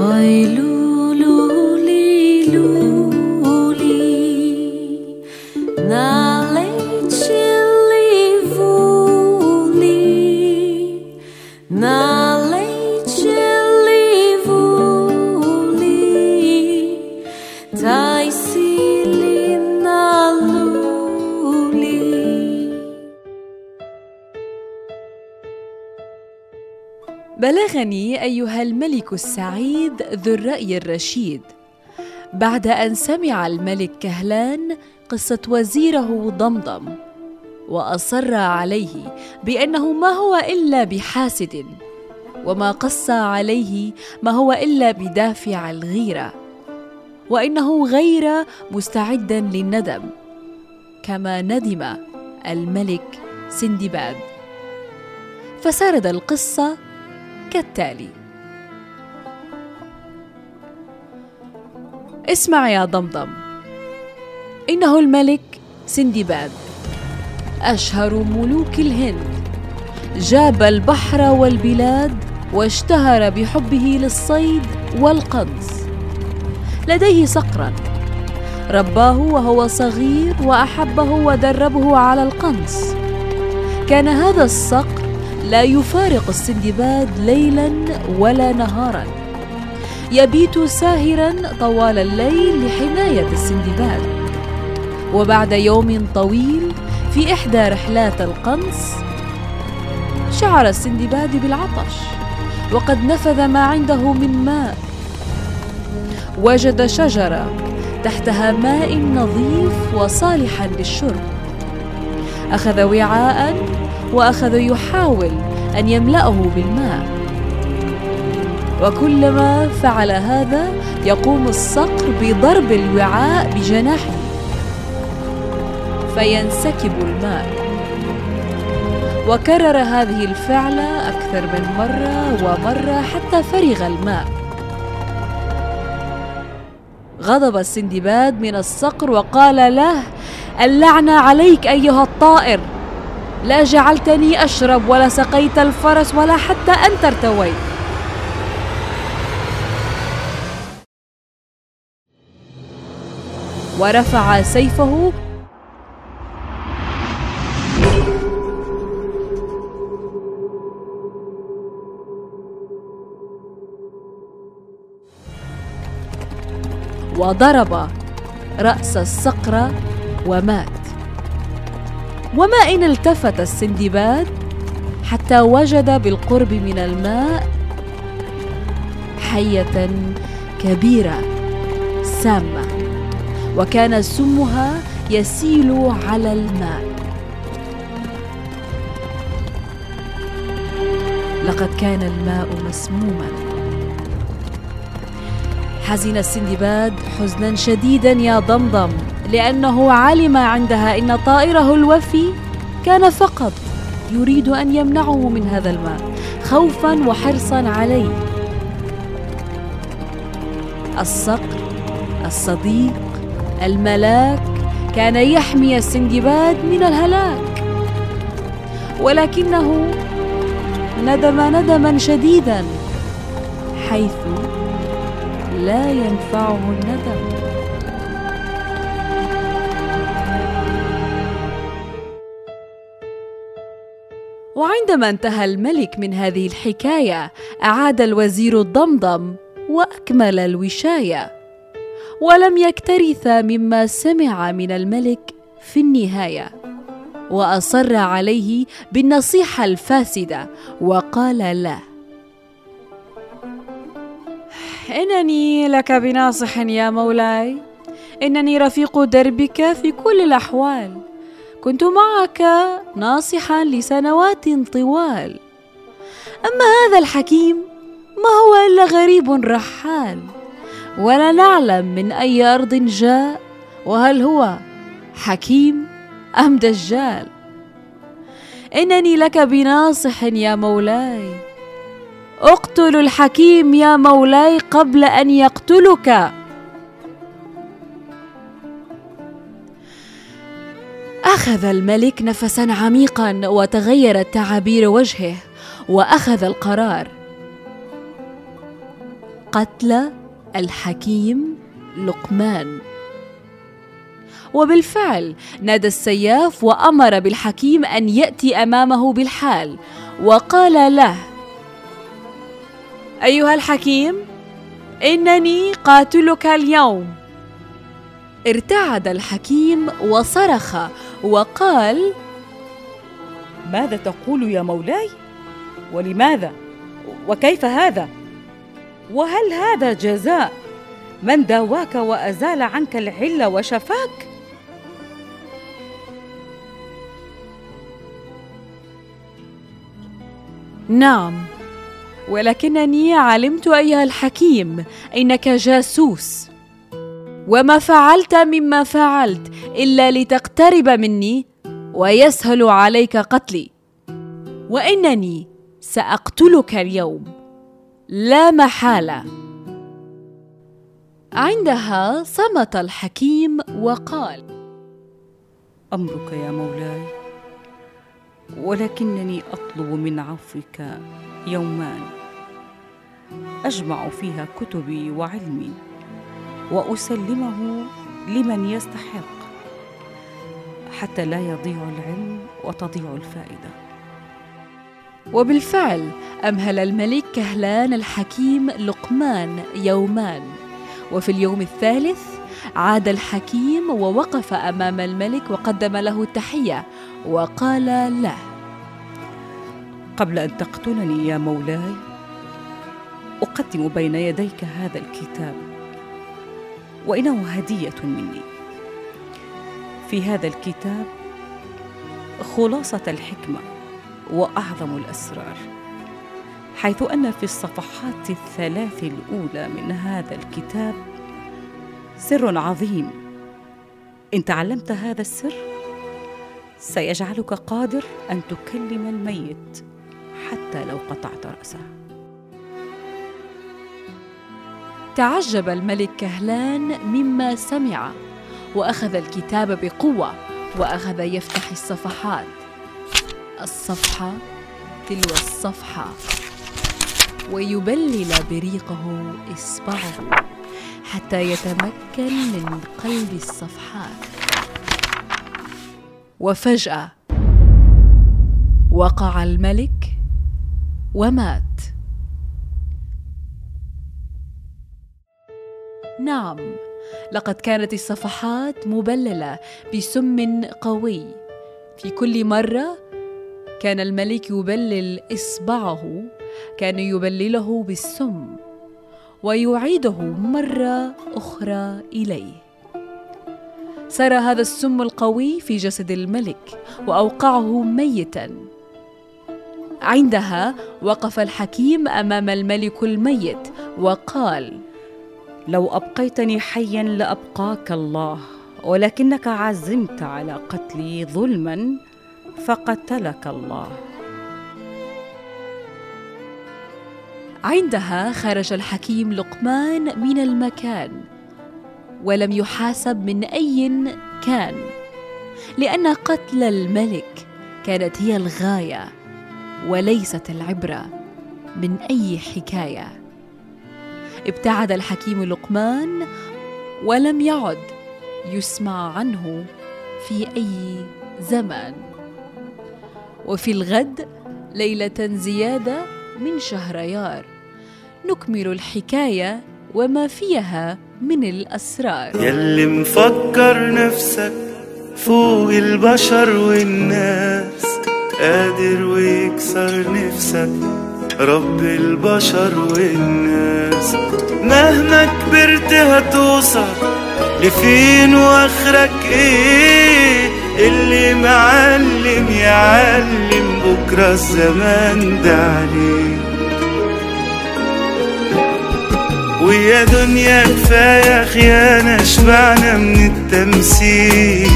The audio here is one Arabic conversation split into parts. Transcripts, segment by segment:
I lose. بلغني أيها الملك السعيد ذو الرأي الرشيد. بعد أن سمع الملك كهلان قصة وزيره ضمضم وأصر عليه بأنه ما هو إلا بحاسد وما قص عليه ما هو إلا بدافع الغيرة وإنه غير مستعدا للندم كما ندم الملك سندباد. فسرد القصة كالتالي. اسمع يا ضمضم. إنه الملك سندباد أشهر ملوك الهند. جاب البحر والبلاد واشتهر بحبه للصيد والقنص. لديه صقرا. رباه وهو صغير وأحبه ودربه على القنص. كان هذا الصقر لا يفارق السندباد ليلا ولا نهارا. يبيت ساهرا طوال الليل لحماية السندباد. وبعد يوم طويل في إحدى رحلات القنص شعر السندباد بالعطش وقد نفذ ما عنده من ماء. وجد شجرة تحتها ماء نظيف وصالحا للشرب. أخذ وعاء وأخذ يحاول أن يملأه بالماء. وكلما فعل هذا يقوم الصقر بضرب الوعاء بجناحه. فينسكب الماء. وكرر هذه الفعلة أكثر من مرة ومرة حتى فرغ الماء. غضب السندباد من الصقر وقال له اللعنة عليك أيها الطائر. لا جعلتني أشرب ولا سقيت الفرس ولا حتى أنت ارتويت. ورفع سيفه. وضرب رأس الصقر ومات. وما إن التفت السندباد حتى وجد بالقرب من الماء حية كبيرة سامة وكان سمها يسيل على الماء. لقد كان الماء مسموما. حزن السندباد حزنا شديدا يا ضمضم. لأنه علم عندها إن طائره الوفي كان فقط يريد أن يمنعه من هذا الماء خوفا وحرصا عليه. الصقر الصديق الملاك كان يحمي السندباد من الهلاك. ولكنه ندم ندما شديدا حيث لا ينفعه الندم. وعندما انتهى الملك من هذه الحكاية أعاد الوزير الضمضم وأكمل الوشاية. ولم يكترث مما سمع من الملك في النهاية. وأصر عليه بالنصيحة الفاسدة وقال له إنني لك بناصح يا مولاي. إنني رفيق دربك في كل الأحوال. كنت معك ناصحا لسنوات طوال. أما هذا الحكيم ما هو إلا غريب رحال؟ ولا نعلم من أي أرض جاء وهل هو حكيم أم دجال؟ إنني لك بناصح يا مولاي. أقتل الحكيم يا مولاي قبل أن يقتلك. أخذ الملك نفسا عميقا وتغيرت تعابير وجهه وأخذ القرار. قتل الحكيم لقمان. وبالفعل نادى السياف وأمر بالحكيم أن يأتي أمامه بالحال وقال له أيها الحكيم إنني قاتلك اليوم. ارتعد الحكيم وصرخ وقال ماذا تقول يا مولاي؟ ولماذا؟ وكيف هذا؟ وهل هذا جزاء؟ من داواك وأزال عنك العلة وشفاك؟ نعم ولكنني علمت أيها الحكيم إنك جاسوس. وما فعلت مما فعلت إلا لتقترب مني ويسهل عليك قتلي. وإنني سأقتلك اليوم. لا محالة. عندها صمت الحكيم وقال أمرك يا مولاي ولكنني أطلب من عفوك يومان. أجمع فيها كتبي وعلمي. وأسلمه لمن يستحق حتى لا يضيع العلم وتضيع الفائدة. وبالفعل أمهل الملك كهلان الحكيم لقمان يومان. وفي اليوم الثالث عاد الحكيم ووقف أمام الملك وقدم له التحية وقال له قبل أن تقتلني يا مولاي أقدم بين يديك هذا الكتاب. وإنه هدية مني. في هذا الكتاب خلاصة الحكمة وأعظم الأسرار حيث أن في الصفحات الثلاث الأولى من هذا الكتاب سر عظيم. إن تعلمت هذا السر سيجعلك قادر أن تكلم الميت حتى لو قطعت رأسه. تعجب الملك كهلان مما سمع وأخذ الكتاب بقوة وأخذ يفتح الصفحات. الصفحة تلو الصفحة. ويبلل بريقه إصبعه حتى يتمكن من قلب الصفحات. وفجأة وقع الملك ومات. نعم. لقد كانت الصفحات مبللة بسم قوي. في كل مرة كان الملك يبلل إصبعه كان يبلله بالسم ويعيده مرة أخرى إليه. سرى هذا السم القوي في جسد الملك وأوقعه ميتا. عندها وقف الحكيم أمام الملك الميت وقال لو أبقيتني حيا لأبقاك الله ولكنك عزمت على قتلي ظلما فقتلك الله. عندها خرج الحكيم لقمان من المكان ولم يحاسب من أي كان لأن قتل الملك كانت هي الغاية وليست العبرة من أي حكاية. ابتعد الحكيم لقمان ولم يعد يسمع عنه في أي زمان. وفي الغد ليلة زيادة من شهريار نكمل الحكاية وما فيها من الأسرار. يلي مفكر نفسك فوق البشر والناس قادر ويكسر نفسك. رب البشر والناس مهما كبرت هتوصل لفين وآخرك إيه؟ اللي معلم يعلم بكرة الزمان ده عليه. ويا دنيا كفاية خيانة شبعنا من التمثيل.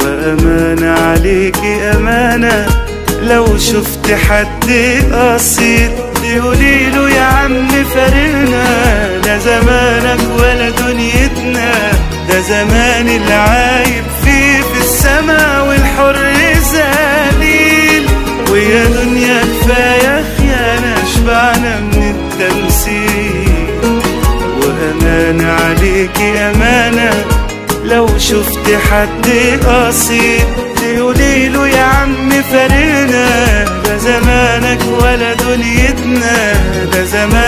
وأمانة عليكي أمانة لو شفت حد قصير تقولي له يا عم فارقنا لا زمانك ولا دنيتنا ده زمان العايب فيه في السما والحر ذليل ويا دنيا كفاية خيانة شبعنا من التمثيل. أمانة عليكي أمانة لو شفت حد قصير تقولي له يا عم فارقنا ده زمانك ولا دنيتنا ده زمان